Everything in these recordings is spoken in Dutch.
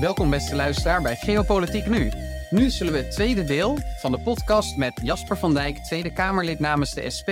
Welkom beste luisteraar bij Geopolitiek Nu. Nu zullen we het tweede deel van de podcast met Jasper van Dijk, Tweede Kamerlid namens de SP,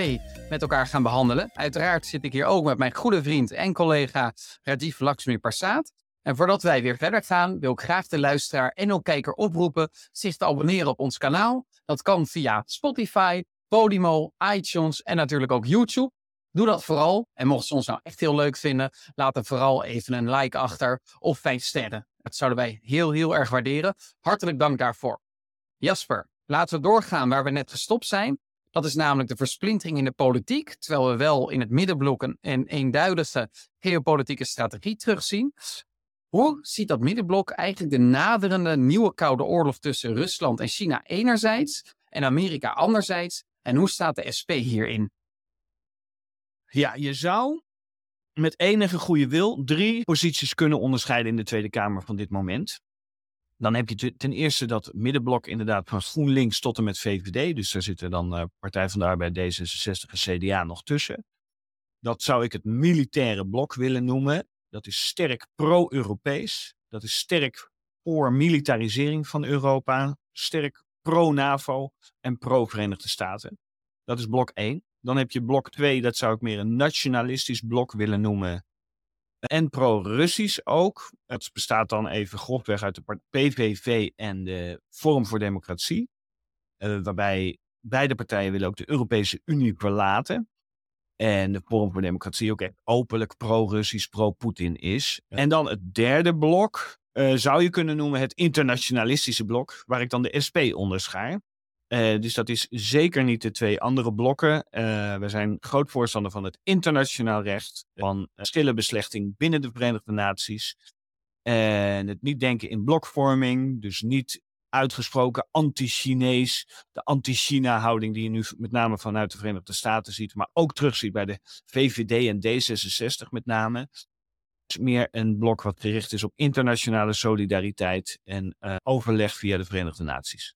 met elkaar gaan behandelen. Uiteraard zit ik hier ook met mijn goede vriend en collega Rajiv Lakshmi Parsaat. En voordat wij weer verder gaan, wil ik graag de luisteraar en ook kijker oproepen zich te abonneren op ons kanaal. Dat kan via Spotify, Podimo, iTunes en natuurlijk ook YouTube. Doe dat vooral. En mocht ze ons nou echt heel leuk vinden, laat er vooral even een like achter of vijf sterren. Dat zouden wij heel, heel erg waarderen. Hartelijk dank daarvoor. Jasper, laten we doorgaan waar we net gestopt zijn. Dat is namelijk de versplintering in de politiek, terwijl we wel in het middenblok een, een eenduidige geopolitieke strategie terugzien. Hoe ziet dat middenblok eigenlijk de naderende nieuwe koude oorlog tussen Rusland en China enerzijds en Amerika anderzijds? En hoe staat de SP hierin? Ja, je zou met enige goede wil drie posities kunnen onderscheiden in de Tweede Kamer van dit moment. Dan heb je ten eerste dat middenblok inderdaad van GroenLinks tot en met VVD. Dus daar zitten dan uh, Partij van de Arbeid, D66 en CDA nog tussen. Dat zou ik het militaire blok willen noemen. Dat is sterk pro-Europees. Dat is sterk voor militarisering van Europa. Sterk pro-NAVO en pro-Verenigde Staten. Dat is blok 1. Dan heb je blok 2, dat zou ik meer een nationalistisch blok willen noemen. En pro-Russisch ook. Het bestaat dan even grofweg uit de PVV en de Forum voor Democratie. Uh, waarbij beide partijen willen ook de Europese Unie verlaten. En de Forum voor Democratie ook echt openlijk pro-Russisch, pro-Poetin is. En dan het derde blok uh, zou je kunnen noemen het internationalistische blok, waar ik dan de SP onderschaar. Uh, dus dat is zeker niet de twee andere blokken. Uh, we zijn groot voorstander van het internationaal recht, van stille beslechting binnen de Verenigde Naties. En het niet denken in blokvorming, dus niet uitgesproken anti-Chinees, de anti-China-houding die je nu met name vanuit de Verenigde Staten ziet, maar ook terugziet bij de VVD en D66 met name. Het is meer een blok wat gericht is op internationale solidariteit en overleg via de Verenigde Naties.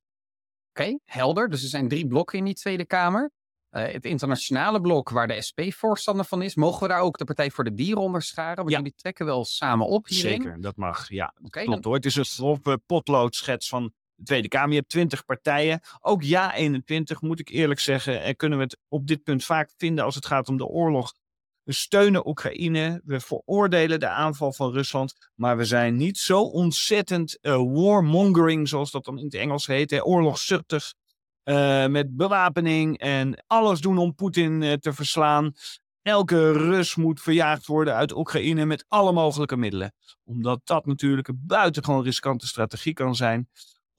Oké, okay, helder. Dus er zijn drie blokken in die Tweede Kamer. Uh, het internationale blok, waar de SP voorstander van is, mogen we daar ook de Partij voor de Dieren onder scharen? Want ja. jullie trekken wel samen op hierin. Zeker, dat mag. Ja, okay, klopt dan... hoor. Het is een grove potloodschets van de Tweede Kamer. Je hebt 20 partijen. Ook ja 21, moet ik eerlijk zeggen. En kunnen we het op dit punt vaak vinden als het gaat om de oorlog we steunen Oekraïne, we veroordelen de aanval van Rusland, maar we zijn niet zo ontzettend uh, warmongering, zoals dat dan in het Engels heet, hè, oorlogszuchtig, uh, met bewapening en alles doen om Poetin uh, te verslaan. Elke Rus moet verjaagd worden uit Oekraïne met alle mogelijke middelen. Omdat dat natuurlijk een buitengewoon riskante strategie kan zijn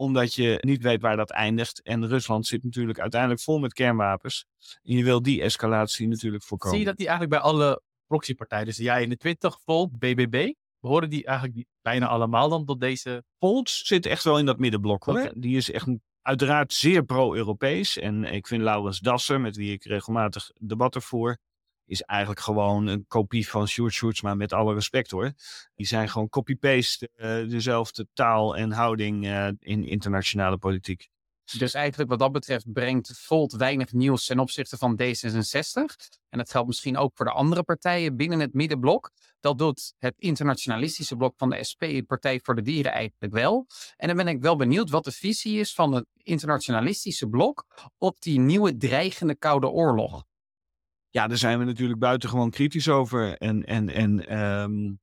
omdat je niet weet waar dat eindigt. En Rusland zit natuurlijk uiteindelijk vol met kernwapens. En je wil die escalatie natuurlijk voorkomen. Zie je dat die eigenlijk bij alle proxypartijen, dus jij in de 20 Volt, BBB, behoren die eigenlijk bijna allemaal dan tot deze... Volt zit echt wel in dat middenblok hoor. Okay. Die is echt uiteraard zeer pro-Europees. En ik vind Laurens Dasser, met wie ik regelmatig debatten voer, is eigenlijk gewoon een kopie van Sjoerd maar met alle respect hoor. Die zijn gewoon copy-paste uh, dezelfde taal en houding uh, in internationale politiek. Dus eigenlijk wat dat betreft brengt Volt weinig nieuws ten opzichte van D66. En dat geldt misschien ook voor de andere partijen binnen het middenblok. Dat doet het internationalistische blok van de SP, Partij voor de Dieren, eigenlijk wel. En dan ben ik wel benieuwd wat de visie is van het internationalistische blok op die nieuwe dreigende Koude Oorlog. Ja, daar zijn we natuurlijk buitengewoon kritisch over. En, en, en um,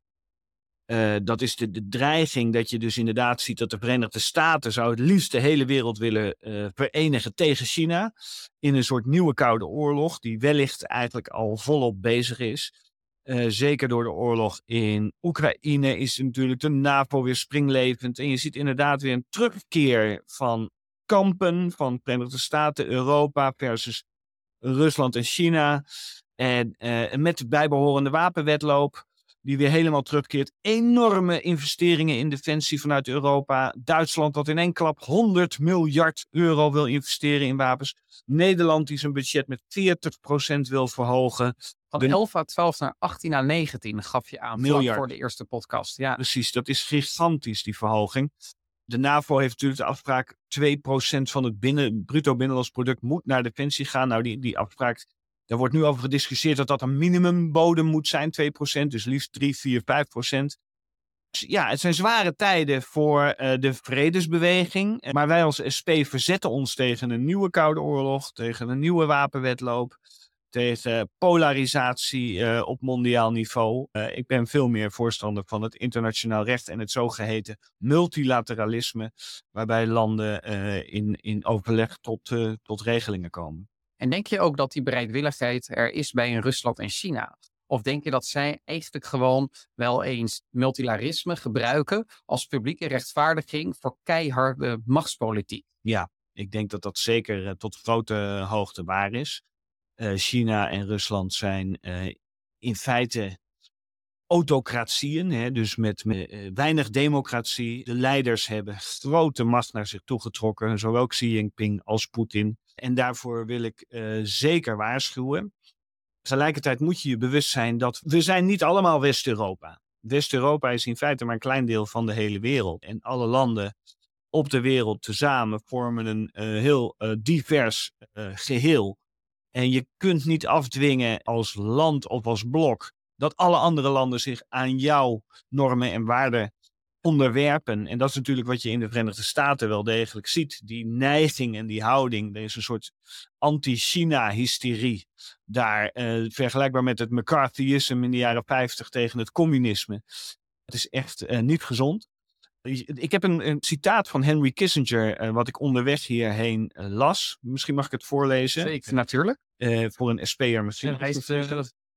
uh, dat is de, dreiging dat je dus inderdaad ziet dat de Verenigde Staten zou het liefst de hele wereld willen uh, verenigen tegen China. In een soort nieuwe koude oorlog, die wellicht eigenlijk al volop bezig is. Uh, zeker door de oorlog in Oekraïne is natuurlijk de NAVO weer springlevend. En je ziet inderdaad weer een terugkeer van kampen van Verenigde Staten, Europa versus Rusland en China. En uh, met de bijbehorende wapenwetloop, die weer helemaal terugkeert. Enorme investeringen in defensie vanuit Europa. Duitsland dat in één klap 100 miljard euro wil investeren in wapens. Nederland die zijn budget met 40% wil verhogen. Van 11 à 12 naar 18 à 19 gaf je aan miljard. voor de eerste podcast. Ja. Precies, dat is gigantisch die verhoging de NAVO heeft natuurlijk de afspraak 2% van het binnen, bruto binnenlands product moet naar defensie gaan. Nou, die, die afspraak, daar wordt nu over gediscussieerd dat dat een minimumbodem moet zijn, 2%. Dus liefst 3, 4, 5%. Ja, het zijn zware tijden voor uh, de vredesbeweging. Maar wij als SP verzetten ons tegen een nieuwe Koude Oorlog, tegen een nieuwe wapenwetloop, tegen polarisatie uh, op mondiaal niveau. Uh, ik ben veel meer voorstander van het internationaal recht en het zogeheten multilateralisme, waarbij landen in, in overleg tot, tot regelingen komen. En denk je ook dat die bereidwilligheid er is bij een Rusland en China? Of denk je dat zij eigenlijk gewoon wel eens multilarisme gebruiken als publieke rechtvaardiging voor keiharde machtspolitiek? Ja, ik denk dat dat zeker tot grote hoogte waar is. Uh, China en Rusland zijn uh, in feite autocratieën, hè, dus met, met weinig democratie. De leiders hebben grote macht naar zich toegetrokken, zowel Xi Jinping als Poetin. En daarvoor wil ik zeker waarschuwen. Tegelijkertijd moet je je bewust zijn dat we zijn niet allemaal West-Europa. West-Europa is in feite maar een klein deel van de hele wereld. En alle landen op de wereld tezamen vormen een heel divers geheel. En je kunt niet afdwingen als land of als blok dat alle andere landen zich aan jouw normen en waarden onderwerpen. En dat is natuurlijk wat je in de Verenigde Staten wel degelijk ziet. Die neiging en die houding. Er is een soort anti-China-hysterie daar. Uh, vergelijkbaar met het McCarthyisme in de jaren 50 tegen het communisme. Het is echt uh, niet gezond. Ik heb een, een, citaat van Henry Kissinger, uh, wat ik onderweg hierheen las. Misschien mag ik het voorlezen. Zeker, natuurlijk. voor een SP'er misschien. Hij is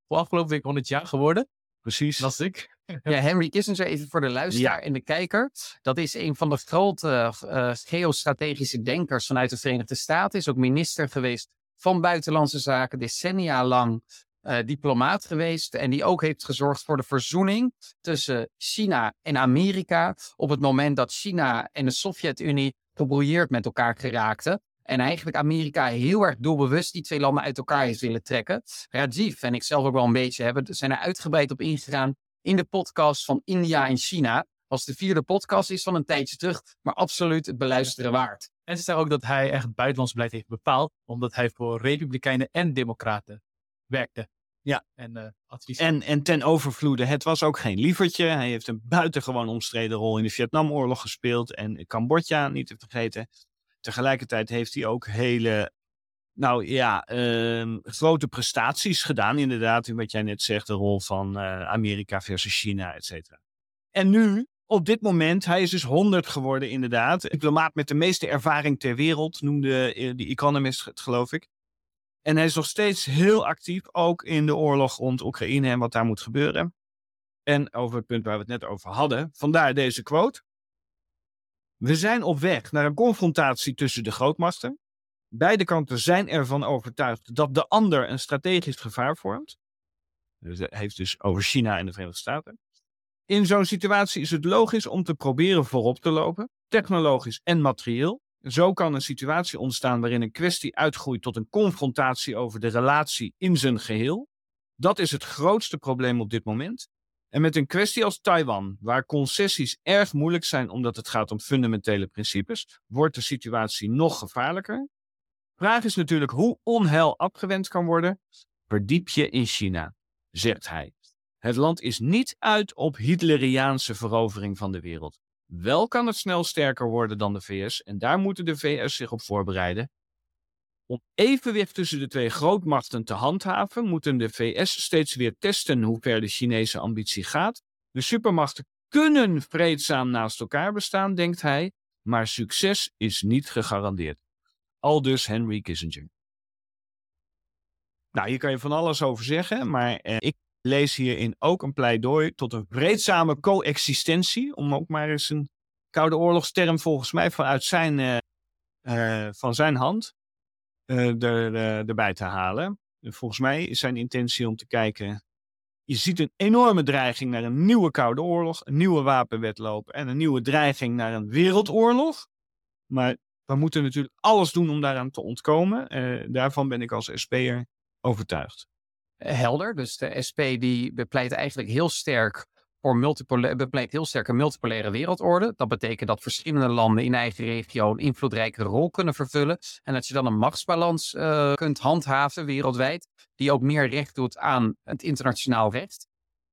voor afgelopen week 100 jaar geworden. Precies. Las ik. Ja, Henry Kissinger, even voor de luisteraar ja. en de kijker. Dat is een van de grote uh, geostrategische denkers vanuit de Verenigde Staten. Is ook minister geweest van Buitenlandse Zaken, decennia lang uh, diplomaat geweest. En die ook heeft gezorgd voor de verzoening tussen China en Amerika. Op het moment dat China en de Sovjet-Unie gebrouilleerd met elkaar geraakten. En eigenlijk Amerika heel erg doelbewust die twee landen uit elkaar heeft willen trekken. Rajiv en ik zelf ook wel een beetje hebben, zijn er uitgebreid op ingegaan in de podcast van India en China. Als de vierde podcast is van een tijdje terug, maar absoluut het beluisteren waard. En ze zeggen ook dat hij echt buitenlands beleid heeft bepaald, omdat hij voor Republikeinen en Democraten werkte. Ja, en, uh, advies. en, en ten overvloede, het was ook geen lievertje. Hij heeft een buitengewoon omstreden rol in de Vietnamoorlog gespeeld en Cambodja niet te vergeten. Tegelijkertijd heeft hij ook hele nou ja, uh, grote prestaties gedaan, inderdaad, in wat jij net zegt, de rol van uh, Amerika versus China, et cetera. En nu, op dit moment, hij is dus 100 geworden, inderdaad. Diplomaat met de meeste ervaring ter wereld, noemde uh, die Economist het, geloof ik. En hij is nog steeds heel actief, ook in de oorlog rond Oekraïne en wat daar moet gebeuren. En over het punt waar we het net over hadden, vandaar deze quote. We zijn op weg naar een confrontatie tussen de grootmachten. Beide kanten zijn ervan overtuigd dat de ander een strategisch gevaar vormt. Dus hij heeft dus over China en de Verenigde Staten. In zo'n situatie is het logisch om te proberen voorop te lopen, technologisch en materieel. Zo kan een situatie ontstaan waarin een kwestie uitgroeit tot een confrontatie over de relatie in zijn geheel. Dat is het grootste probleem op dit moment. En met een kwestie als Taiwan, waar concessies erg moeilijk zijn omdat het gaat om fundamentele principes, wordt de situatie nog gevaarlijker. Vraag is natuurlijk hoe onheil afgewend kan worden. Verdiep je in China, zegt hij. Het land is niet uit op Hitleriaanse verovering van de wereld. Wel kan het snel sterker worden dan de VS en daar moeten de VS zich op voorbereiden. Om evenwicht tussen de twee grootmachten te handhaven, moeten de VS steeds weer testen hoe ver de Chinese ambitie gaat. De supermachten kunnen vreedzaam naast elkaar bestaan, denkt hij, maar succes is niet gegarandeerd. Aldus Henry Kissinger. Nou, hier kan je van alles over zeggen, maar eh, ik lees hierin ook een pleidooi tot een vreedzame coexistentie, om ook maar eens een Koude Oorlogsterm volgens mij vanuit zijn, uh, uh, van zijn hand uh, er, erbij te halen. Volgens mij is zijn intentie om te kijken. Je ziet een enorme dreiging naar een nieuwe Koude Oorlog, een nieuwe wapenwetloop en een nieuwe dreiging naar een wereldoorlog. Maar we moeten natuurlijk alles doen om daaraan te ontkomen. Daarvan ben ik als SP'er overtuigd. Helder, dus de SP die bepleit eigenlijk heel sterk voor bepleit heel sterk een multipolaire wereldorde. Dat betekent dat verschillende landen in eigen regio een invloedrijke rol kunnen vervullen. En dat je dan een machtsbalans uh, kunt handhaven wereldwijd, die ook meer recht doet aan het internationaal recht.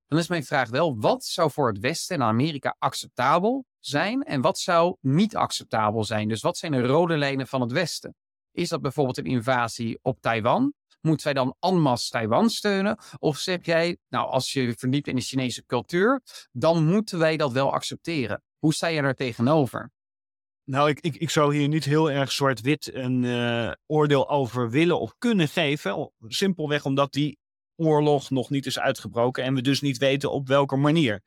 Dan is mijn vraag wel, wat zou voor het Westen en Amerika acceptabel zijn en wat zou niet acceptabel zijn? Dus wat zijn de rode lijnen van het Westen? Is dat bijvoorbeeld een invasie op Taiwan? Moeten wij dan en masse Taiwan steunen? Of zeg jij, nou, als je verdiept in de Chinese cultuur, dan moeten wij dat wel accepteren? Hoe sta je daar tegenover? Nou, ik, ik, ik zou hier niet heel erg zwart-wit een uh, oordeel over willen of kunnen geven. Simpelweg omdat die oorlog nog niet is uitgebroken en we dus niet weten op welke manier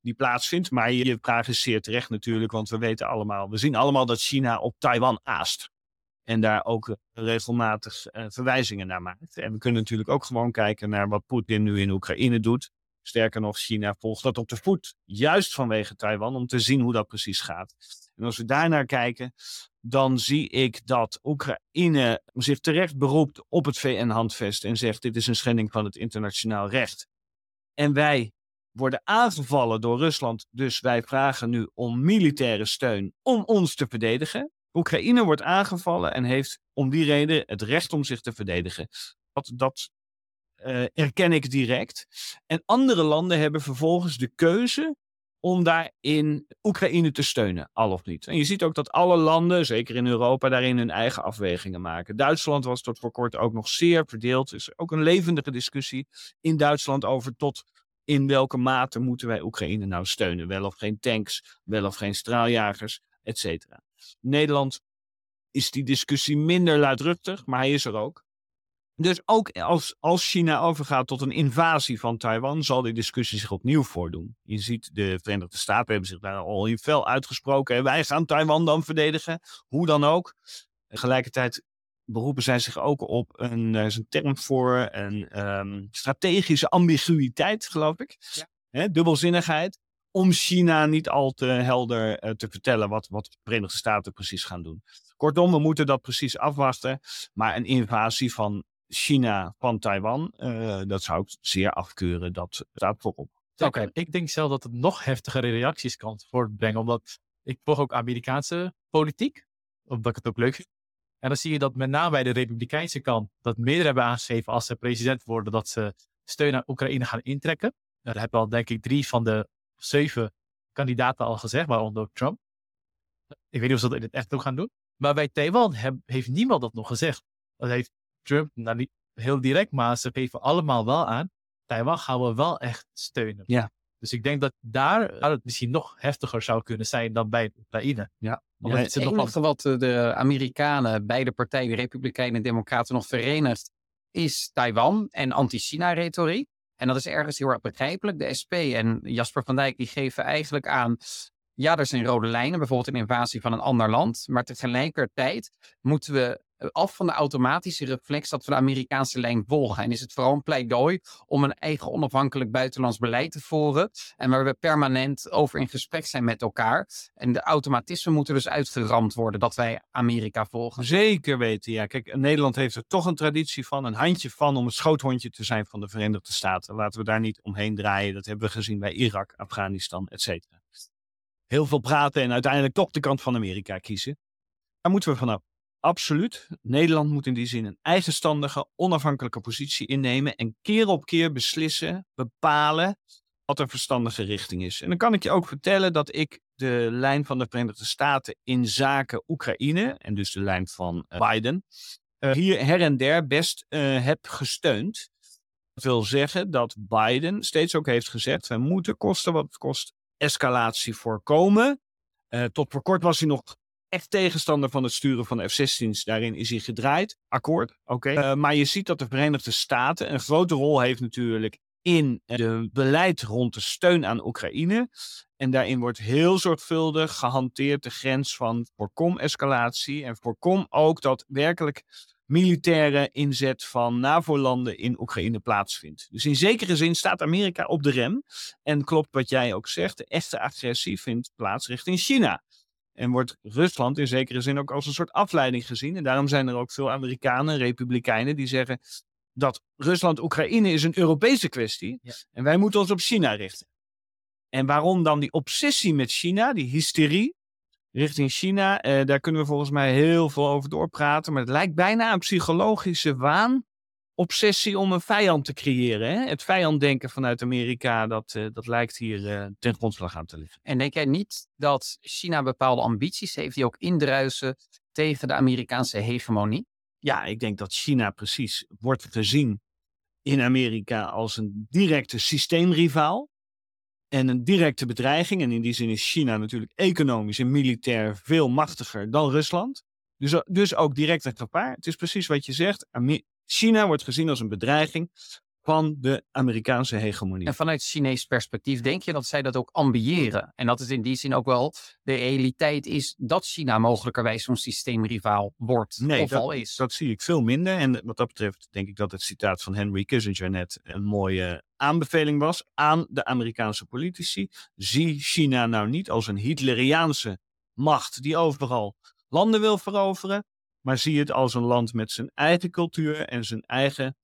die plaatsvindt. Maar je vraag is zeer terecht natuurlijk, want we weten allemaal, we zien allemaal dat China op Taiwan aast. En daar ook regelmatig uh, verwijzingen naar maakt. En we kunnen natuurlijk ook gewoon kijken naar wat Poetin nu in Oekraïne doet. Sterker nog, China volgt dat op de voet. Juist vanwege Taiwan, om te zien hoe dat precies gaat. En als we daarnaar kijken, dan zie ik dat Oekraïne zich terecht beroept op het VN-handvest en zegt: dit is een schending van het internationaal recht. En wij worden aangevallen door Rusland, dus wij vragen nu om militaire steun om ons te verdedigen. Oekraïne wordt aangevallen en heeft om die reden het recht om zich te verdedigen. Dat, dat uh, erken ik direct. En andere landen hebben vervolgens de keuze om daarin Oekraïne te steunen, al of niet. En je ziet ook dat alle landen, zeker in Europa, daarin hun eigen afwegingen maken. Duitsland was tot voor kort ook nog zeer verdeeld. Er is ook een levendige discussie in Duitsland over tot in welke mate moeten wij Oekraïne nou steunen. Wel of geen tanks, wel of geen straaljagers, et cetera. Nederland is die discussie minder luidruchtig, maar hij is er ook. Dus ook als, als China overgaat tot een invasie van Taiwan, zal die discussie zich opnieuw voordoen. Je ziet, de Verenigde Staten hebben zich daar al in fel uitgesproken. Wij gaan Taiwan dan verdedigen, hoe dan ook. Tegelijkertijd beroepen zij zich ook op een, er is een term voor, een um, strategische ambiguïteit, geloof ik. Ja. dubbelzinnigheid. Om China niet al te helder uh, te vertellen wat, wat de Verenigde Staten precies gaan doen. Kortom, we moeten dat precies afwachten. Maar een invasie van China van Taiwan, uh, dat zou ik zeer afkeuren. Dat staat voorop. Oké, ik denk zelf dat het nog heftigere reacties kan voortbrengen. Omdat ik volg ook Amerikaanse politiek. Omdat ik het ook leuk vind. En dan zie je dat met name bij de Republikeinse kant. dat meerdere hebben aangegeven als ze president worden. dat ze steun aan Oekraïne gaan intrekken. Dat hebben al, denk ik, drie van de zeven kandidaten al gezegd, waaronder ook Trump. Ik weet niet of ze dat in het echt ook gaan doen. Maar bij Taiwan heeft niemand dat nog gezegd. Dat heeft Trump, nou niet heel direct, maar ze geven allemaal wel aan. Taiwan gaan we wel echt steunen. Ja. Dus ik denk dat daar het misschien nog heftiger zou kunnen zijn dan bij Oekraïne. Ja. ja het enige wat de Amerikanen, beide partijen, de Republikeinen en Democraten, nog verenigt, is Taiwan en anti-China-retoriek. En dat is ergens heel erg begrijpelijk. De SP en Jasper van Dijk die geven eigenlijk aan ja, er zijn rode lijnen, bijvoorbeeld een invasie van een ander land. Maar tegelijkertijd moeten we af van de automatische reflex dat we de Amerikaanse lijn volgen. En is het vooral een pleidooi om een eigen onafhankelijk buitenlands beleid te voeren. En waar we permanent over in gesprek zijn met elkaar. En de automatismen moeten dus uitgeramd worden dat wij Amerika volgen. Zeker weten, ja. Kijk, Nederland heeft er toch een traditie van, een handje van om het schoothondje te zijn van de Verenigde Staten. Laten we daar niet omheen draaien. Dat hebben we gezien bij Irak, Afghanistan, et cetera heel veel praten en uiteindelijk toch de kant van Amerika kiezen. Daar moeten we vanaf. Absoluut. Nederland moet in die zin een eigenstandige, onafhankelijke positie innemen en keer op keer beslissen, bepalen wat een verstandige richting is. En dan kan ik je ook vertellen dat ik de lijn van de Verenigde Staten in zaken Oekraïne, en dus de lijn van uh, Biden, uh, hier her en der best uh, heb gesteund. Dat wil zeggen dat Biden steeds ook heeft gezegd: we moeten kosten wat het kost escalatie voorkomen. Tot voor kort was hij nog echt tegenstander van het sturen van F-16's. Daarin is hij gedraaid. Akkoord, oké. Uh, maar je ziet dat de Verenigde Staten een grote rol heeft natuurlijk in het beleid rond de steun aan Oekraïne. En daarin wordt heel zorgvuldig gehanteerd de grens van voorkom escalatie en voorkom ook dat werkelijk militaire inzet van NAVO-landen in Oekraïne plaatsvindt. Dus in zekere zin staat Amerika op de rem. En klopt wat jij ook zegt, de echte agressie vindt plaats richting China. En wordt Rusland in zekere zin ook als een soort afleiding gezien. En daarom zijn er ook veel Amerikanen, Republikeinen, die zeggen dat Rusland-Oekraïne is een Europese kwestie. Ja. En wij moeten ons op China richten. En waarom dan die obsessie met China, die hysterie? richting China. Uh, daar kunnen we volgens mij heel veel over doorpraten. Maar het lijkt bijna een psychologische waan obsessie om een vijand te creëren. Hè? Het vijanddenken vanuit Amerika, dat, uh, dat lijkt hier uh, ten grondslag aan te liggen. En denk jij niet dat China bepaalde ambities heeft die ook indruisen tegen de Amerikaanse hegemonie? Ja, ik denk dat China precies wordt gezien in Amerika als een directe systeemrivaal en een directe bedreiging. En in die zin is China natuurlijk economisch en militair veel machtiger dan Rusland. Dus, dus ook direct een gevaar. Het is precies wat je zegt. China wordt gezien als een bedreiging van de Amerikaanse hegemonie. En vanuit Chinees perspectief denk je dat zij dat ook ambiëren? En dat het in die zin ook wel de realiteit is dat China mogelijkerwijs zo'n systeemrivaal wordt nee, of dat, al is? dat zie ik veel minder. En wat dat betreft denk ik dat het citaat van Henry Kissinger net een mooie aanbeveling was aan de Amerikaanse politici. Zie China nou niet als een Hitleriaanse macht die overal landen wil veroveren, maar zie het als een land met zijn eigen cultuur en zijn eigen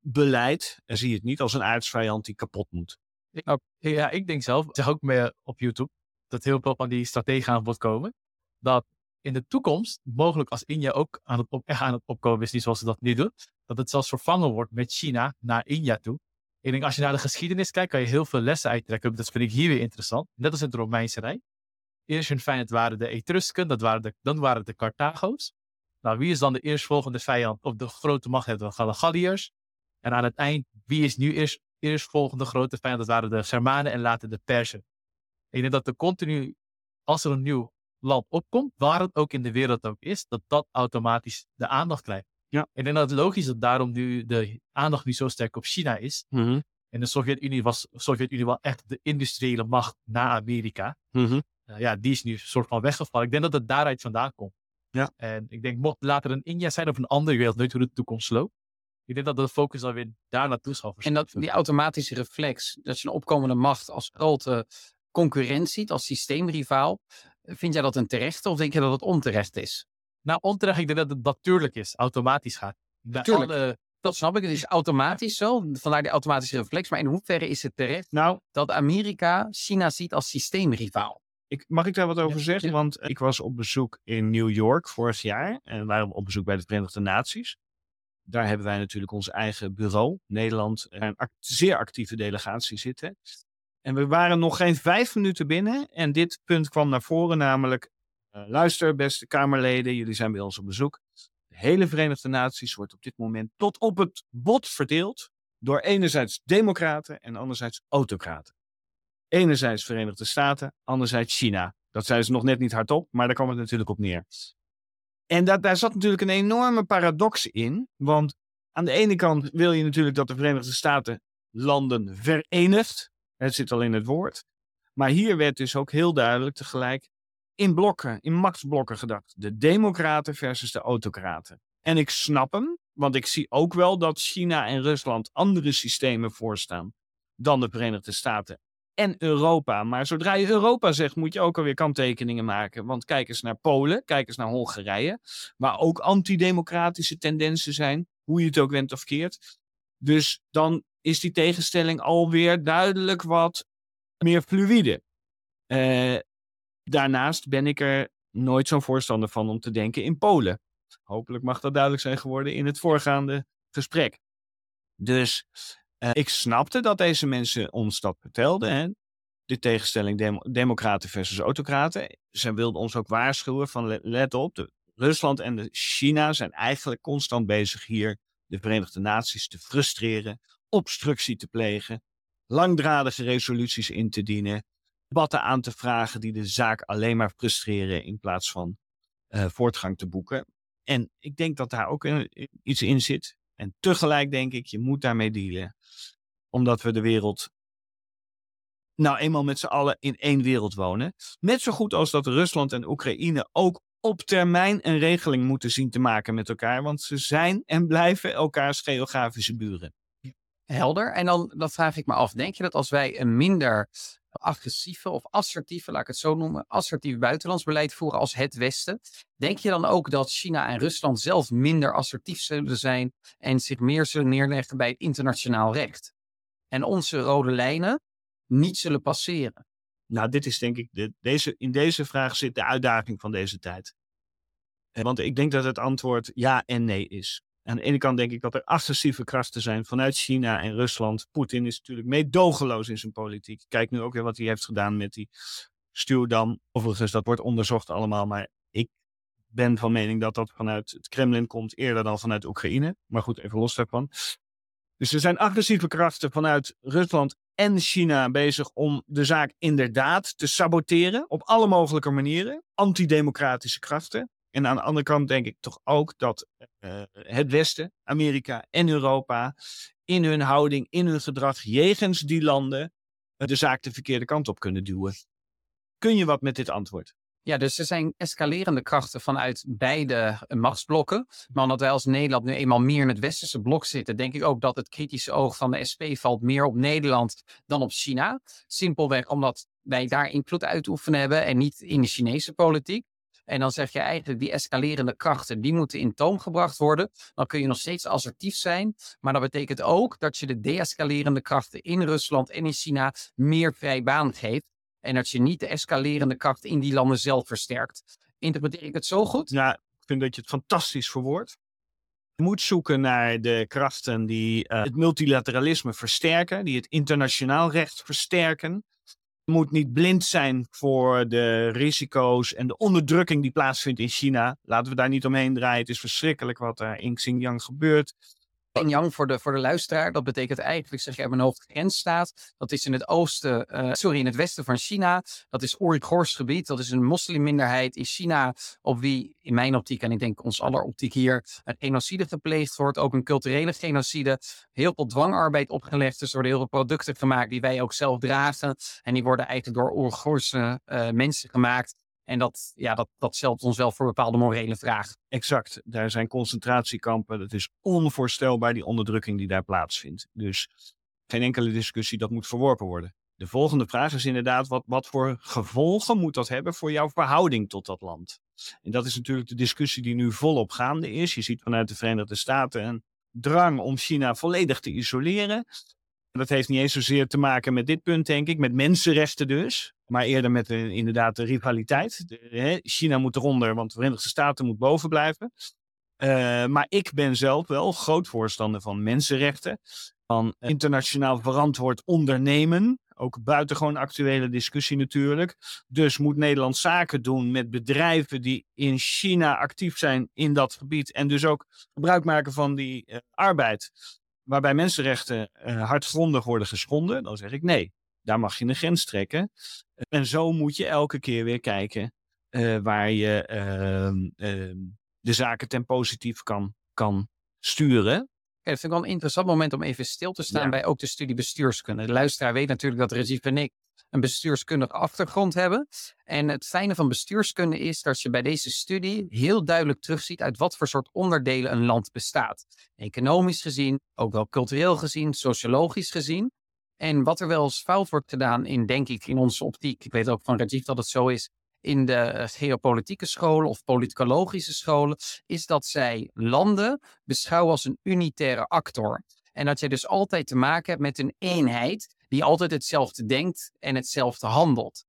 beleid. En zie het niet als een aardsvijand die kapot moet. Nou, ja, ik denk zelf, zeg ook meer op YouTube, dat heel veel van die strategieën aan bod komen. Dat in de toekomst, mogelijk als India ook aan het echt aan het opkomen is, niet zoals ze dat nu doen, dat het zelfs vervangen wordt met China naar India toe. Ik denk, als je naar de geschiedenis kijkt, kan je heel veel lessen uittrekken. Dat vind ik hier weer interessant. Net als in het Romeinse Rijk. Eerst hun vijand waren de Etrusken, dat waren de, dan waren de Carthago's. Nou, wie is dan de eerstvolgende vijand of de grote macht? De Galliërs. En aan het eind, wie is nu eerst, eerstvolgende grote vijand? Dat waren de Germanen en later de Persen. Ik denk dat er continu, als er een nieuw land opkomt, waar het ook in de wereld ook is, dat dat automatisch de aandacht krijgt. Ja. Ik denk dat het logisch is dat daarom nu de aandacht nu zo sterk op China is. Mm In de Sovjet-Unie was Sovjet-Unie wel echt de industriële macht na Amerika. -hmm. Uh, ja, die is nu een soort van weggevallen. Ik denk dat het daaruit vandaan komt. Ja. En ik denk, mocht later een India zijn of een andere wereld, nooit hoe de toekomst loopt. Ik denk dat de focus alweer daar naartoe zal En dat die automatische reflex, dat je een opkomende macht als grote concurrent ziet, als systeemrivaal. Vind jij dat een terechte of denk je dat het onterecht is? Nou, onterecht, ik denk dat het natuurlijk is, automatisch gaat. Natuurlijk. Alle... Dat snap ik. Het is automatisch zo, vandaar die automatische reflex. Maar in hoeverre is het terecht nou, dat Amerika China ziet als systeemrivaal? Ik, mag ik daar wat over zeggen? Want ik was op bezoek in New York vorig jaar. En we waren op bezoek bij de Verenigde Naties. Daar hebben wij natuurlijk ons eigen bureau, Nederland, een act zeer actieve delegatie zitten. En we waren nog geen vijf minuten binnen. En dit punt kwam naar voren, namelijk: uh, luister, beste Kamerleden, jullie zijn bij ons op bezoek. De hele Verenigde Naties wordt op dit moment tot op het bot verdeeld door enerzijds democraten en anderzijds autocraten. Enerzijds Verenigde Staten, anderzijds China. Dat zei ze nog net niet hardop, maar daar kwam het natuurlijk op neer. En dat, daar zat natuurlijk een enorme paradox in. Want aan de ene kant wil je natuurlijk dat de Verenigde Staten landen verenigt. Het zit al in het woord. Maar hier werd dus ook heel duidelijk tegelijk in blokken, in machtsblokken gedacht. De democraten versus de autocraten. En ik snap hem, want ik zie ook wel dat China en Rusland andere systemen voorstaan dan de Verenigde Staten en Europa. Maar zodra je Europa zegt, moet je ook alweer kanttekeningen maken. Want kijk eens naar Polen, kijk eens naar Hongarije, waar ook antidemocratische tendensen zijn, hoe je het ook went of keert. Dus dan is die tegenstelling alweer duidelijk wat meer fluïde. Uh, daarnaast ben ik er nooit zo'n voorstander van om te denken in Polen. Hopelijk mag dat duidelijk zijn geworden in het voorgaande gesprek. Dus uh, ik snapte dat deze mensen ons dat vertelden. Hè? De tegenstelling dem democraten versus autocraten. Ze wilden ons ook waarschuwen van let op, Rusland en China zijn eigenlijk constant bezig hier de Verenigde Naties te frustreren, obstructie te plegen, langdradige resoluties in te dienen, debatten aan te vragen die de zaak alleen maar frustreren in plaats van uh, voortgang te boeken. En ik denk dat daar ook een, iets in zit. En tegelijk denk ik, je moet daarmee dealen. Omdat we de wereld nou eenmaal met z'n allen in één wereld wonen. Net zo goed als dat Rusland en Oekraïne ook op termijn een regeling moeten zien te maken met elkaar. Want ze zijn en blijven elkaars geografische buren. Helder. En dan, dan vraag ik me af, denk je dat als wij een minder agressieve of assertieve, laat ik het zo noemen, assertief buitenlands beleid voeren als het Westen. Denk je dan ook dat China en Rusland zelf minder assertief zullen zijn en zich meer zullen neerleggen bij het internationaal recht? En onze rode lijnen niet zullen passeren? Nou, dit is denk ik, de, deze, in deze vraag zit de uitdaging van deze tijd. Want ik denk dat het antwoord ja en nee is. Aan de ene kant denk ik dat er agressieve krachten zijn vanuit China en Rusland. Poetin is natuurlijk meedogenloos in zijn politiek. Kijk nu ook weer wat hij heeft gedaan met die stuwdam. Overigens, dat wordt onderzocht allemaal. Maar ik ben van mening dat dat vanuit het Kremlin komt eerder dan vanuit Oekraïne. Maar goed, even los daarvan. Dus er zijn agressieve krachten vanuit Rusland en China bezig om de zaak inderdaad te saboteren op alle mogelijke manieren. Antidemocratische krachten. En aan de andere kant denk ik toch ook dat uh, het Westen, Amerika en Europa in hun houding, in hun gedrag jegens die landen de zaak de verkeerde kant op kunnen duwen. Kun je wat met dit antwoord? Ja, dus er zijn escalerende krachten vanuit beide machtsblokken. Maar omdat wij als Nederland nu eenmaal meer in het westerse blok zitten, denk ik ook dat het kritische oog van de SP valt meer op Nederland dan op China. Simpelweg omdat wij daar invloed uitoefenen hebben en niet in de Chinese politiek. En dan zeg je eigenlijk, die escalerende krachten, die moeten in toom gebracht worden. Dan kun je nog steeds assertief zijn. Maar dat betekent ook dat je de deescalerende krachten in Rusland en in China meer vrij baan geeft. En dat je niet de escalerende kracht in die landen zelf versterkt. Interpreteer ik het zo goed? Ja, ik vind dat je het fantastisch verwoordt. Je moet zoeken naar de krachten die uh, het multilateralisme versterken, die het internationaal recht versterken. Moet niet blind zijn voor de risico's en de onderdrukking die plaatsvindt in China. Laten we daar niet omheen draaien. Het is verschrikkelijk wat er in Xinjiang gebeurt. Xinjiang voor de, voor de luisteraar, dat betekent eigenlijk, zeg je mijn hoofd, grensstaat. Dat is in het oosten, uh, sorry, in het westen van China. Dat is Oeigoors gebied. Dat is een moslimminderheid in China, op wie in mijn optiek, en ik denk ons aller optiek hier, een genocide gepleegd wordt. Ook een culturele genocide. Heel veel dwangarbeid opgelegd. Dus er worden heel veel producten gemaakt die wij ook zelf dragen. En die worden eigenlijk door Oeigoorse uh, mensen gemaakt. En dat, ja, dat, dat stelt ons wel voor bepaalde morele vragen. Exact. Daar zijn concentratiekampen. Het is onvoorstelbaar die onderdrukking die daar plaatsvindt. Dus geen enkele discussie, dat moet verworpen worden. De volgende vraag is inderdaad, wat, wat voor gevolgen moet dat hebben voor jouw verhouding tot dat land? En dat is natuurlijk de discussie die nu volop gaande is. Je ziet vanuit de Verenigde Staten een drang om China volledig te isoleren. Dat heeft niet eens zozeer te maken met dit punt, denk ik, met mensenrechten dus. Maar eerder met de, inderdaad de rivaliteit. Hè, China moet eronder, want de Verenigde Staten moet boven blijven. Uh, maar ik ben zelf wel groot voorstander van mensenrechten. Van internationaal verantwoord ondernemen. Ook buitengewoon actuele discussie natuurlijk. Dus moet Nederland zaken doen met bedrijven die in China actief zijn in dat gebied. En dus ook gebruik maken van die uh, arbeid waarbij mensenrechten uh, hardgrondig worden geschonden, dan zeg ik nee. Daar mag je een grens trekken. En zo moet je elke keer weer kijken uh, waar je uh, de zaken ten positief kan, kan sturen. Ja, dat vind ik wel een interessant moment om even stil te staan ja. bij ook de studie bestuurskunde. De luisteraar weet natuurlijk dat Rajiv en ik een bestuurskundige achtergrond hebben. En het fijne van bestuurskunde is dat je bij deze studie heel duidelijk terugziet uit wat voor soort onderdelen een land bestaat. Economisch gezien, ook wel cultureel gezien, sociologisch gezien. En wat er wel eens fout wordt gedaan in, denk ik, in onze optiek, ik weet ook van Rajiv dat het zo is, in de geopolitieke scholen of politicologische scholen, is dat zij landen beschouwen als een unitaire actor. En dat je dus altijd te maken hebt met een eenheid die altijd hetzelfde denkt en hetzelfde handelt.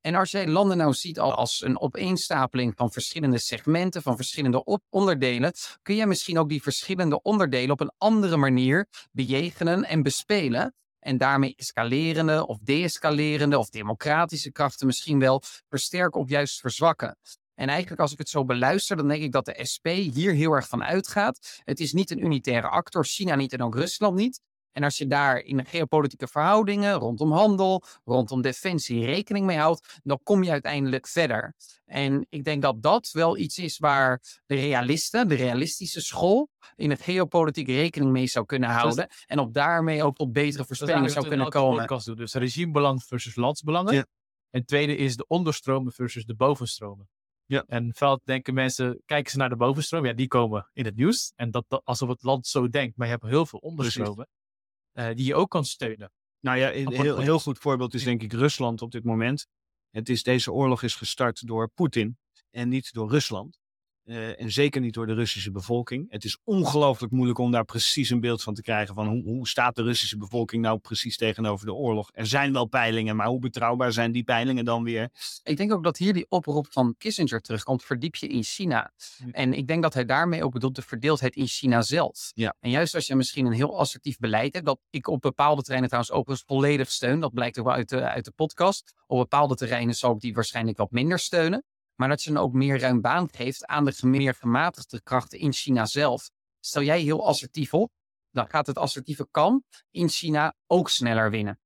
En als jij landen nou ziet als een opeenstapeling van verschillende segmenten, van verschillende onderdelen, kun je misschien ook die verschillende onderdelen op een andere manier bejegenen en bespelen. En daarmee escalerende of deescalerende of democratische krachten misschien wel versterken of juist verzwakken. En eigenlijk als ik het zo beluister, dan denk ik dat de SP hier heel erg van uitgaat. Het is niet een unitaire actor, China niet en ook Rusland niet. En als je daar in de geopolitieke verhoudingen, rondom handel, rondom defensie rekening mee houdt, dan kom je uiteindelijk verder. En ik denk dat dat wel iets is waar de realisten, de realistische school, in het geopolitiek rekening mee zou kunnen houden. Dus, en op daarmee ook tot betere voorspellingen zou kunnen komen. Doen. Dus regimebelang versus landsbelangen. Ja. En tweede is de onderstromen versus de bovenstromen. Ja. En vaak denken mensen, kijken ze naar de bovenstroom, ja, die komen in het nieuws. En dat, dat alsof het land zo denkt, maar je hebt heel veel onderstromen uh, die je ook kan steunen. Nou ja, een heel, heel goed voorbeeld is denk ik Rusland op dit moment. Het is, deze oorlog is gestart door Poetin en niet door Rusland. Uh, en zeker niet door de Russische bevolking. Het is ongelooflijk moeilijk om daar precies een beeld van te krijgen van hoe, hoe staat de Russische bevolking nou precies tegenover de oorlog. Er zijn wel peilingen, maar hoe betrouwbaar zijn die peilingen dan weer? Ik denk ook dat hier die oproep van Kissinger terugkomt, verdiep je in China. En ik denk dat hij daarmee ook bedoelt de verdeeldheid in China zelf. Ja. En juist als je misschien een heel assertief beleid hebt, dat ik op bepaalde terreinen trouwens ook volledig steun, dat blijkt ook wel uit de, uit de podcast. Op bepaalde terreinen zal ik die waarschijnlijk wat minder steunen. Maar dat je dan ook meer ruim baan geeft aan de meer gematigde krachten in China zelf. Stel jij heel assertief op, dan gaat het assertieve kan in China ook sneller winnen.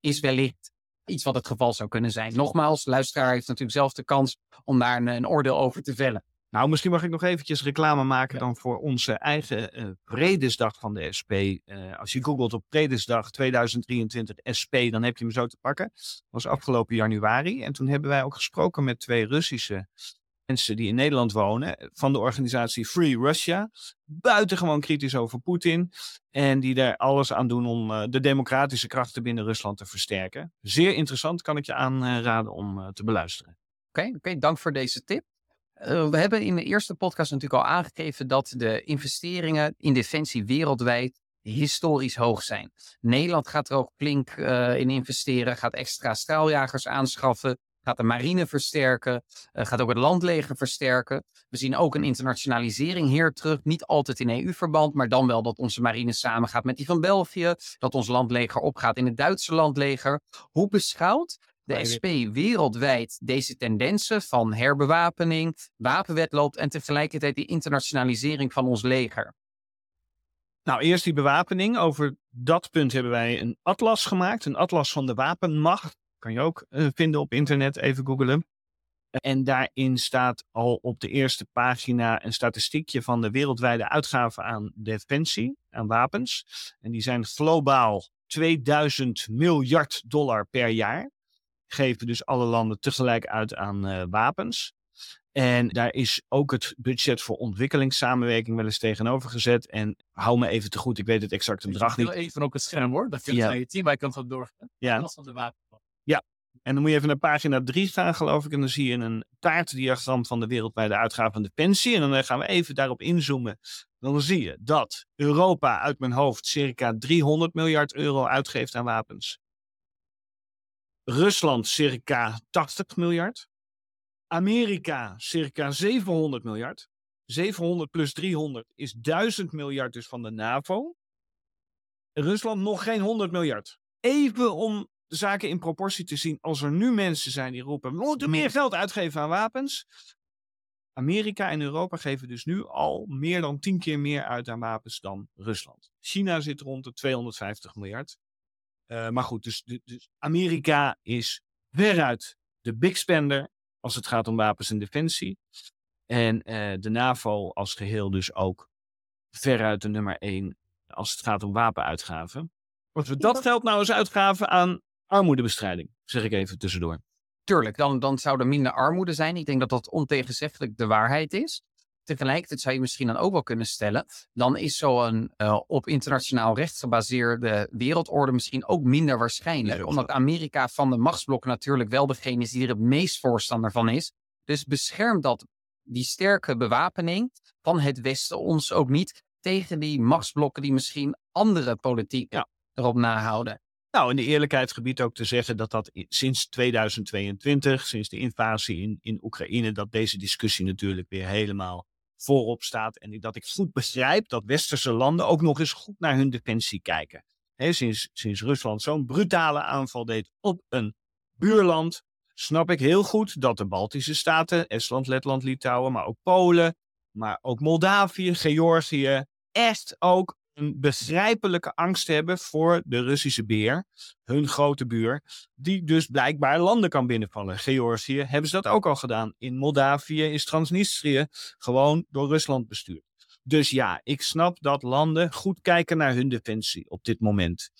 Is wellicht iets wat het geval zou kunnen zijn. Nogmaals, luisteraar heeft natuurlijk zelf de kans om daar een, een oordeel over te vellen. Nou, misschien mag ik nog eventjes reclame maken dan voor onze eigen uh, Vredesdag van de SP. Uh, als je googelt op Vredesdag 2023 SP, dan heb je hem zo te pakken. Dat was afgelopen januari. En toen hebben wij ook gesproken met twee Russische mensen die in Nederland wonen. Van de organisatie Free Russia. Buitengewoon kritisch over Poetin. En die er alles aan doen om uh, de democratische krachten binnen Rusland te versterken. Zeer interessant, kan ik je aanraden om te beluisteren. Oké, okay, okay, dank voor deze tip. Uh, we hebben in de eerste podcast natuurlijk al aangegeven dat de investeringen in defensie wereldwijd historisch hoog zijn. Nederland gaat er ook flink uh, in investeren, gaat extra straaljagers aanschaffen, gaat de marine versterken, uh, gaat ook het landleger versterken. We zien ook een internationalisering hier terug, niet altijd in EU-verband, maar dan wel dat onze marine samengaat met die van België, dat ons landleger opgaat in het Duitse landleger. Hoe beschouwt de SP wereldwijd deze tendensen van herbewapening, wapenwetloop en tegelijkertijd die internationalisering van ons leger? Nou, eerst die bewapening. Over dat punt hebben wij een atlas gemaakt. Een atlas van de wapenmacht. Kan je ook uh, vinden op internet, even googlen. En daarin staat al op de eerste pagina een statistiekje van de wereldwijde uitgaven aan defensie, aan wapens. En die zijn globaal 2000 miljard dollar per jaar geven dus alle landen tegelijk uit aan uh, wapens. En daar is ook het budget voor ontwikkelingssamenwerking wel eens tegenover gezet. En hou me even te goed, ik weet het exacte bedrag niet. Even op het scherm hoor, dat vind je ja. je team, wij kan het doorgaan. Ja. Van de wapen. Ja, en dan moet je even naar pagina 3 gaan, geloof ik. En dan zie je een taartdiagram van de wereldwijde uitgaven van defensie. En dan eh, gaan we even daarop inzoomen. Dan zie je dat Europa uit mijn hoofd circa 300 miljard euro uitgeeft aan wapens. Rusland circa 80 miljard. Amerika circa 700 miljard. 700 plus 300 is 1000 miljard dus van de NAVO. Rusland nog geen 100 miljard. Even om de zaken in proportie te zien. Als er nu mensen zijn die roepen, we moeten meer geld uitgeven aan wapens. Amerika en Europa geven dus nu al meer dan 10 keer meer uit aan wapens dan Rusland. China zit rond de 250 miljard. Uh, maar goed, dus, dus, Amerika is veruit de big spender als het gaat om wapens en defensie. En uh, de NAVO als geheel dus ook veruit de nummer één als het gaat om wapenuitgaven. Als we dat geld nou eens uitgaven aan armoedebestrijding, zeg ik even tussendoor. Tuurlijk, dan, dan zou er minder armoede zijn. Ik denk dat dat ontegenzeggelijk de waarheid is. Tegelijkertijd zou je misschien dan ook wel kunnen stellen, dan is zo'n uh, op internationaal recht gebaseerde wereldorde misschien ook minder waarschijnlijk. omdat Amerika van de machtsblokken natuurlijk wel degene is die er het meest voorstander van is. Dus beschermt dat die sterke bewapening van het Westen ons ook niet tegen die machtsblokken die misschien andere politiek erop nahouden. Nou, in de eerlijkheid gebied ook te zeggen dat dat sinds 2022, sinds de invasie in, in Oekraïne, dat deze discussie natuurlijk weer helemaal voorop staat. En dat ik goed begrijp dat westerse landen ook nog eens goed naar hun defensie kijken. sinds, sinds Rusland zo'n brutale aanval deed op een buurland, snap ik heel goed dat de Baltische staten, Estland, Letland, Litouwen, maar ook Polen, maar ook Moldavië, Georgië, echt ook een begrijpelijke angst hebben voor de Russische beer, hun grote buur, die dus blijkbaar landen kan binnenvallen. Georgië hebben ze dat ook al gedaan. In Moldavië is Transnistrië gewoon door Rusland bestuurd. Dus ja, ik snap dat landen goed kijken naar hun defensie op dit moment.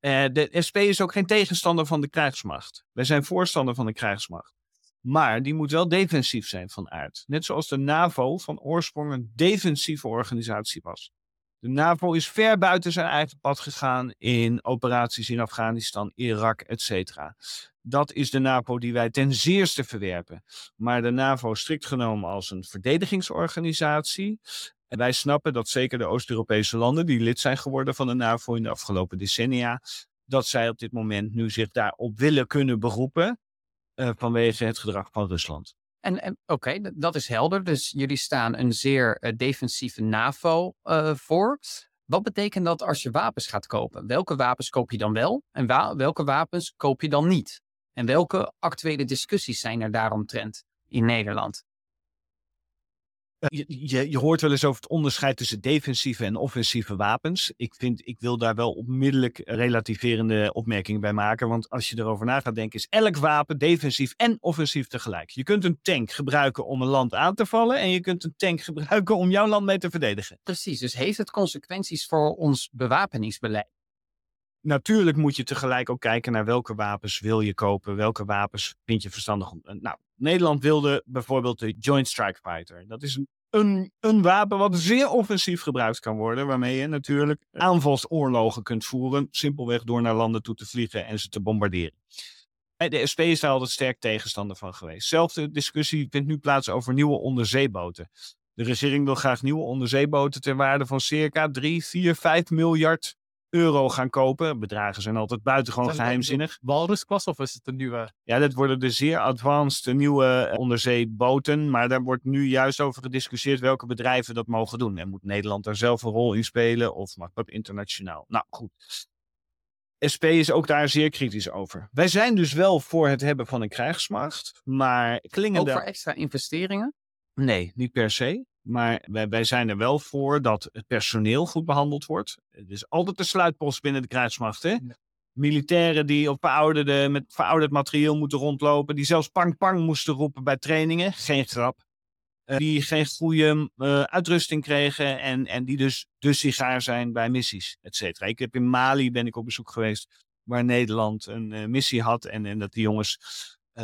Uh, de SP is ook geen tegenstander van de krijgsmacht. Wij zijn voorstander van de krijgsmacht. Maar die moet wel defensief zijn van aard. Net zoals de NAVO van oorsprong een defensieve organisatie was. De NAVO is ver buiten zijn eigen pad gegaan in operaties in Afghanistan, Irak, etc. Dat is de NAVO die wij ten zeerste verwerpen. Maar de NAVO strikt genomen als een verdedigingsorganisatie. En wij snappen dat zeker de Oost-Europese landen die lid zijn geworden van de NAVO in de afgelopen decennia, dat zij op dit moment nu zich daarop willen kunnen beroepen uh, vanwege het gedrag van Rusland. En, oké, dat is helder. Dus jullie staan een zeer uh, defensieve NAVO uh, voor. Wat betekent dat als je wapens gaat kopen? Welke wapens koop je dan wel en welke wapens koop je dan niet? En welke actuele discussies zijn er daaromtrent in Nederland? Je, je, je, hoort wel eens over het onderscheid tussen defensieve en offensieve wapens. Ik, vind, ik wil daar wel onmiddellijk relativerende opmerkingen bij maken. Want als je erover na gaat denken, is elk wapen defensief en offensief tegelijk. Je kunt een tank gebruiken om een land aan te vallen. En je kunt een tank gebruiken om jouw land mee te verdedigen. Precies, dus heeft het consequenties voor ons bewapeningsbeleid? Natuurlijk moet je tegelijk ook kijken naar welke wapens wil je kopen, welke wapens vind je verstandig. Om, nou, Nederland wilde bijvoorbeeld de Joint Strike Fighter. Dat is een, een, wapen wat zeer offensief gebruikt kan worden, waarmee je natuurlijk aanvalsoorlogen kunt voeren, simpelweg door naar landen toe te vliegen en ze te bombarderen. De SP is daar altijd sterk tegenstander van geweest. Zelfde discussie vindt nu plaats over nieuwe onderzeeboten. De regering wil graag nieuwe onderzeeboten ter waarde van circa 3, 4, 5 miljard euro gaan kopen. Bedragen zijn altijd buitengewoon geheimzinnig. Walrusklasse of is het een nieuwe? Ja, dat worden de zeer advanced nieuwe eh, onderzeeboten. Maar daar wordt nu juist over gediscussieerd welke bedrijven dat mogen doen. En moet Nederland daar zelf een rol in spelen of mag dat internationaal? Nou goed. SP is ook daar zeer kritisch over. Wij zijn dus wel voor het hebben van een krijgsmacht, maar klingen Ook voor extra investeringen? Nee, niet per se. Maar wij, wij zijn er wel voor dat het personeel goed behandeld wordt. Het is altijd de sluitpost binnen de krijgsmacht. Hè? Militairen die op verouderde, met verouderd materieel moeten rondlopen. Die zelfs pang-pang moesten roepen bij trainingen. Geen grap. Uh, die geen goede uh, uitrusting kregen. En, en die dus de sigaar zijn bij missies, et cetera. Ik heb in Mali ben ik op bezoek geweest. Waar Nederland een uh, missie had. En, en dat die jongens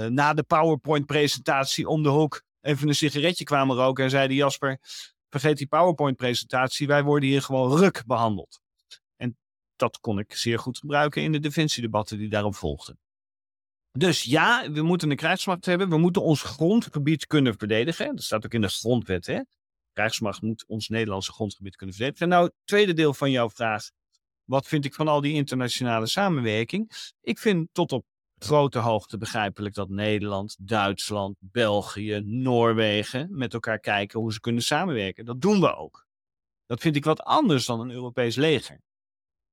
na de PowerPoint-presentatie om de hoek even een sigaretje kwamen roken en zeiden: Jasper, vergeet die PowerPoint-presentatie, wij worden hier gewoon ruk behandeld. En dat kon ik zeer goed gebruiken in de defensiedebatten die daarop volgden. Dus ja, we moeten een krijgsmacht hebben. We moeten ons grondgebied kunnen verdedigen. Dat staat ook in de grondwet. Hè? Krijgsmacht moet ons Nederlandse grondgebied kunnen verdedigen. Nou, tweede deel van jouw vraag. Wat vind ik van al die internationale samenwerking? Ik vind tot op grote hoogte begrijpelijk dat Nederland, Duitsland, België, Noorwegen met elkaar kijken hoe ze kunnen samenwerken. Dat doen we ook. Dat vind ik wat anders dan een Europees leger.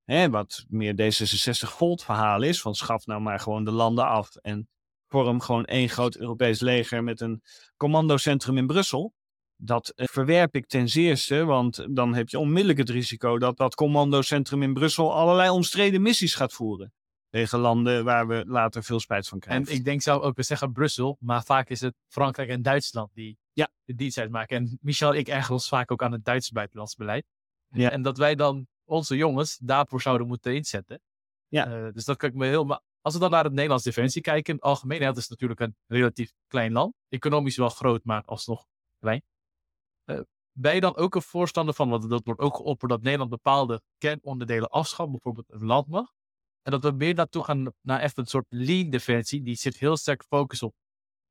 Hè, wat meer D66 volt verhaal is, van schaf nou maar gewoon de landen af en vorm gewoon één groot Europees leger met een commandocentrum in Brussel. Dat eh, verwerp ik ten zeerste, want dan heb je onmiddellijk het risico dat dat commandocentrum in Brussel allerlei omstreden missies gaat voeren tegen landen waar we later veel spijt van krijgen. En ik denk zelf ook, we zeggen Brussel, maar vaak is het Frankrijk en Duitsland die ja. de dienst uitmaken. En Michel, ik erger ons vaak ook aan het Duitse buitenlands beleid. Ja. En dat wij dan onze jongens daarvoor zouden moeten inzetten. Ja. Uh, dus dat kan ik me heel... Maar als we dan naar het Nederlands defensie kijken, in het algemeen, is natuurlijk een relatief klein land. Economisch wel groot, maar alsnog klein. Uh, ben je dan ook een voorstander van, want dat wordt ook geopperd, dat Nederland bepaalde kernonderdelen afschaft, bijvoorbeeld een landmacht. En dat we meer naartoe gaan naar even een soort lean defensie. Die zit heel sterk focus op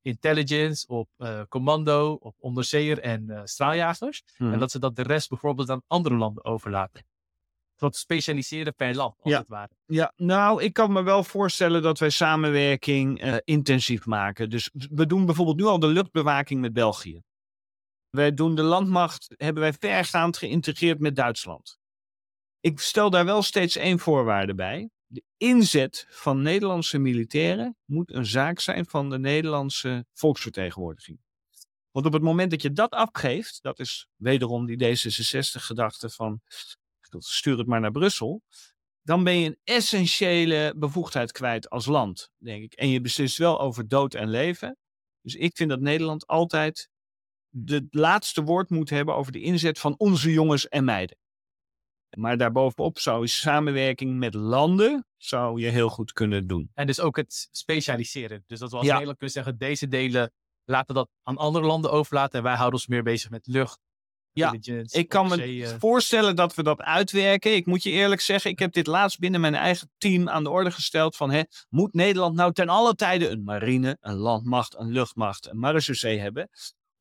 intelligence, op uh, commando, op onderzeeër en uh, straaljagers. En mhm. dat ze dat de rest bijvoorbeeld aan andere landen overlaten. Wat specialiseren per land, als ja. het ware. Ja, nou, ik kan me wel voorstellen dat wij samenwerking uh, intensief maken. Dus we doen bijvoorbeeld nu al de luchtbewaking met België. Wij doen de landmacht, hebben wij vergaand geïntegreerd met Duitsland. Ik stel daar wel steeds één voorwaarde bij inzet van Nederlandse militairen moet een zaak zijn van de Nederlandse volksvertegenwoordiging. Want op het moment dat je dat afgeeft, dat is wederom die D66-gedachte van stuur het maar naar Brussel, dan ben je een essentiële bevoegdheid kwijt als land, denk ik. En je beslist wel over dood en leven. Dus ik vind dat Nederland altijd het laatste woord moet hebben over de inzet van onze jongens en meiden. Maar daarbovenop zou je samenwerking met landen zou je heel goed kunnen doen. En dus ook het specialiseren. Dus dat we als ja. Nederland kunnen zeggen, deze delen laten dat aan andere landen overlaten. En wij houden ons meer bezig met lucht, Ja, Ik kan me voorstellen dat we dat uitwerken. Ik moet je eerlijk zeggen, ik heb dit laatst binnen mijn eigen team aan de orde gesteld van, hè, moet Nederland nou ten alle tijde een marine, een landmacht, een luchtmacht, een marechaussee hebben?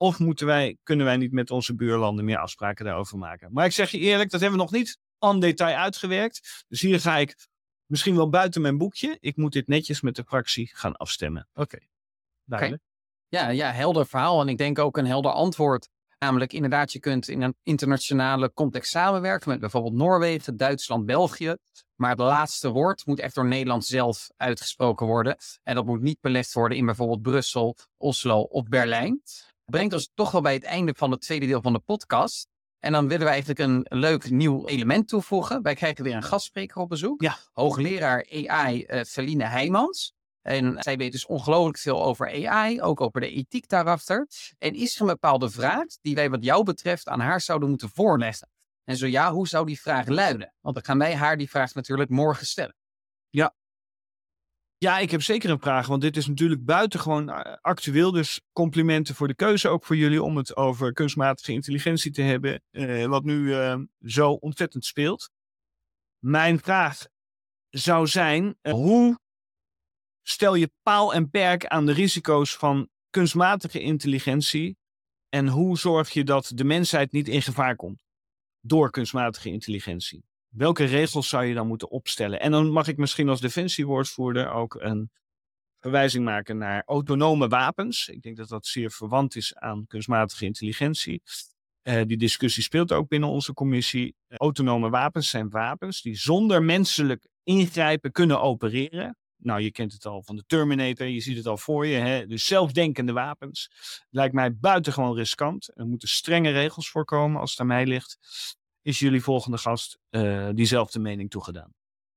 Of moeten wij, kunnen wij niet met onze buurlanden meer afspraken daarover maken? Maar ik zeg je eerlijk, dat hebben we nog niet aan detail uitgewerkt. Dus hier ga ik misschien wel buiten mijn boekje. Ik moet dit netjes met de fractie gaan afstemmen. Oké, duidelijk. Ja, ja, helder verhaal. En ik denk ook een helder antwoord. Namelijk, inderdaad, je kunt in een internationale context samenwerken met bijvoorbeeld Noorwegen, Duitsland, België. Maar het laatste woord moet echt door Nederland zelf uitgesproken worden. En dat moet niet belegd worden in bijvoorbeeld Brussel, Oslo of Berlijn. Brengt ons toch wel bij het einde van het tweede deel van de podcast. En dan willen we eigenlijk een leuk nieuw element toevoegen. Wij krijgen weer een gastspreker op bezoek. Ja. Hoogleraar AI uh, Feline Heijmans. En zij weet dus ongelooflijk veel over AI, ook over de ethiek daarachter. En is er een bepaalde vraag die wij wat jou betreft aan haar zouden moeten voorleggen? En zo ja, hoe zou die vraag luiden? Want dan gaan wij haar die vraag natuurlijk morgen stellen. Ja, ik heb zeker een vraag, want dit is natuurlijk buitengewoon eh, actueel. Dus complimenten voor de keuze, ook voor jullie, om het over kunstmatige intelligentie te hebben, eh, wat nu eh, zo ontzettend speelt. Mijn vraag zou zijn, eh, hoe stel je paal en perk aan de risico's van kunstmatige intelligentie en hoe zorg je dat de mensheid niet in gevaar komt door kunstmatige intelligentie? Welke regels zou je dan moeten opstellen? En dan mag ik misschien als defensiewoordvoerder ook een verwijzing maken naar autonome wapens. Ik denk dat dat zeer verwant is aan kunstmatige intelligentie. Uh, die discussie speelt ook binnen onze commissie. Uh, autonome wapens zijn wapens die zonder menselijk ingrijpen kunnen opereren. Nou, je kent het al van de Terminator, je ziet het al voor je. Hè? Dus zelfdenkende wapens. Lijkt mij buitengewoon riskant. Er moeten strenge regels voorkomen als het aan mij ligt is jullie volgende gast uh, diezelfde mening toegedaan.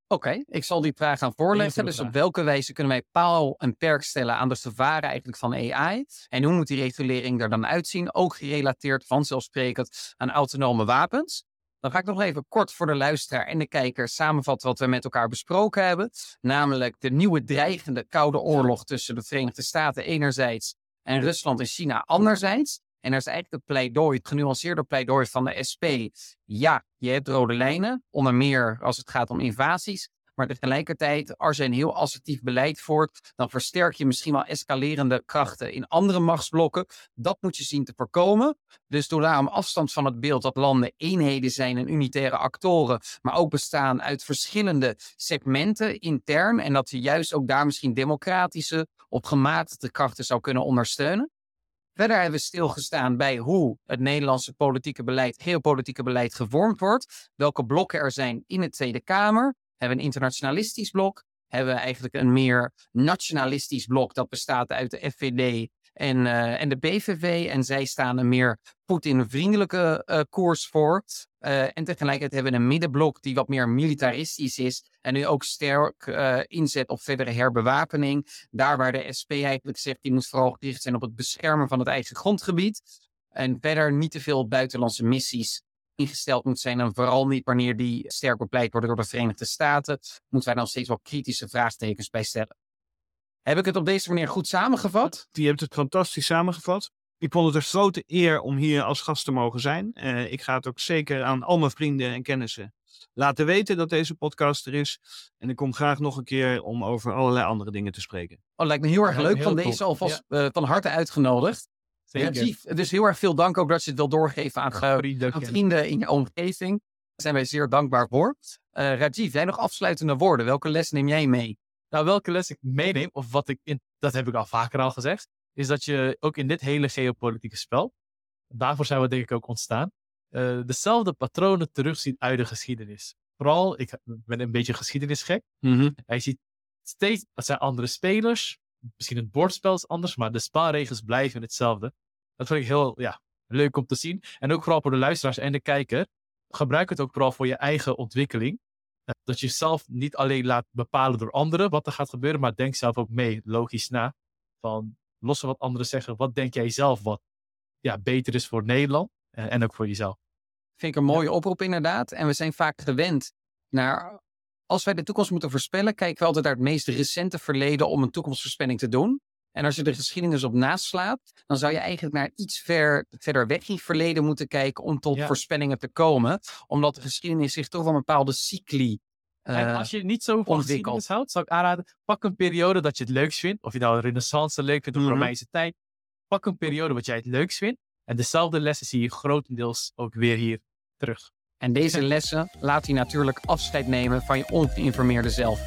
Oké, okay, ik zal die vraag gaan voorleggen. Dus op welke wijze kunnen wij paal en perk stellen aan de gevaren eigenlijk van AI? En hoe moet die regulering er dan uitzien? Ook gerelateerd vanzelfsprekend aan autonome wapens. Dan ga ik nog even kort voor de luisteraar en de kijker samenvatten wat we met elkaar besproken hebben. Namelijk de nieuwe dreigende koude oorlog tussen de Verenigde Staten enerzijds en Rusland en China anderzijds. En er is eigenlijk het pleidooi, het genuanceerde pleidooi van de SP. Ja, je hebt rode lijnen, onder meer als het gaat om invasies. Maar tegelijkertijd, als je een heel assertief beleid voert, dan versterk je misschien wel escalerende krachten in andere machtsblokken. Dat moet je zien te voorkomen. Dus doe daarom afstand van het beeld dat landen eenheden zijn en unitaire actoren, maar ook bestaan uit verschillende segmenten intern. En dat je juist ook daar misschien democratische of gematigde krachten zou kunnen ondersteunen. Verder hebben we stilgestaan bij hoe het Nederlandse politieke beleid, geopolitieke beleid gevormd wordt. Welke blokken er zijn in de Tweede Kamer. We hebben een internationalistisch blok. Hebben we eigenlijk een meer nationalistisch blok dat bestaat uit de FVD en, uh, en de BVV. En zij staan een meer Poetin-vriendelijke uh, koers voor. Uh, en tegelijkertijd hebben we een middenblok die wat meer militaristisch is. En nu ook sterk inzet op verdere herbewapening. Daar waar de SP eigenlijk zegt, die moet vooral gericht zijn op het beschermen van het eigen grondgebied. En verder niet te veel buitenlandse missies ingesteld moet zijn. En vooral niet wanneer die sterk bepleit worden door de Verenigde Staten. Moeten wij dan steeds wel kritische vraagtekens bij stellen. Heb ik het op deze manier goed samengevat? Je hebt het fantastisch samengevat. Ik vond het een grote eer om hier als gast te mogen zijn. Uh, ik ga het ook zeker aan al mijn vrienden en kennissen laten weten dat deze podcast er is. En ik kom graag nog een keer om over allerlei andere dingen te spreken. Oh, lijkt me heel erg ja, leuk. Heel van deze alvast ja. uh, van harte uitgenodigd. Rajiv, dus heel erg veel dank ook dat je het wil doorgeven aan, aan vrienden in je omgeving. Daar zijn wij zeer dankbaar voor. Uh, Rajiv, jij nog afsluitende woorden. Welke les neem jij mee? Nou, welke les ik meeneem, of wat ik, in, dat heb ik al vaker al gezegd, is dat je ook in dit hele geopolitieke spel, daarvoor zijn we denk ik ook ontstaan, uh, dezelfde patronen terugziet uit de geschiedenis. Vooral, ik ben een beetje geschiedenisgek. Mm -hmm. Hij ziet steeds, het zijn andere spelers, misschien het bordspel is anders, maar de spelregels blijven hetzelfde. Dat vind ik heel ja, leuk om te zien. En ook vooral voor de luisteraars en de kijker. Gebruik het ook vooral voor je eigen ontwikkeling. Dat je zelf niet alleen laat bepalen door anderen wat er gaat gebeuren, maar denk zelf ook mee, logisch na. Van lossen wat anderen zeggen, wat denk jij zelf wat ja, beter is voor Nederland en, en ook voor jezelf. Vind ik een mooie oproep inderdaad. En we zijn vaak gewend naar, als wij de toekomst moeten voorspellen, kijken we altijd naar het meest recente verleden om een toekomstvoorspelling te doen. En als je de geschiedenis op naslaat, dan zou je eigenlijk naar iets ver, verder weg in verleden moeten kijken om tot Ja. voorspellingen te komen. Omdat de geschiedenis zich toch wel een bepaalde cycli En eh, als je niet zo van geschiedenis houdt, zou ik aanraden, pak een periode dat je het leukst vindt. Of je nou renaissance leuk vindt of Mhm. Romeinse tijd. Pak een periode wat jij het leukst vindt. En dezelfde lessen zie je grotendeels ook weer hier terug. En deze lessen laat hij natuurlijk afscheid nemen van je ongeïnformeerde zelf.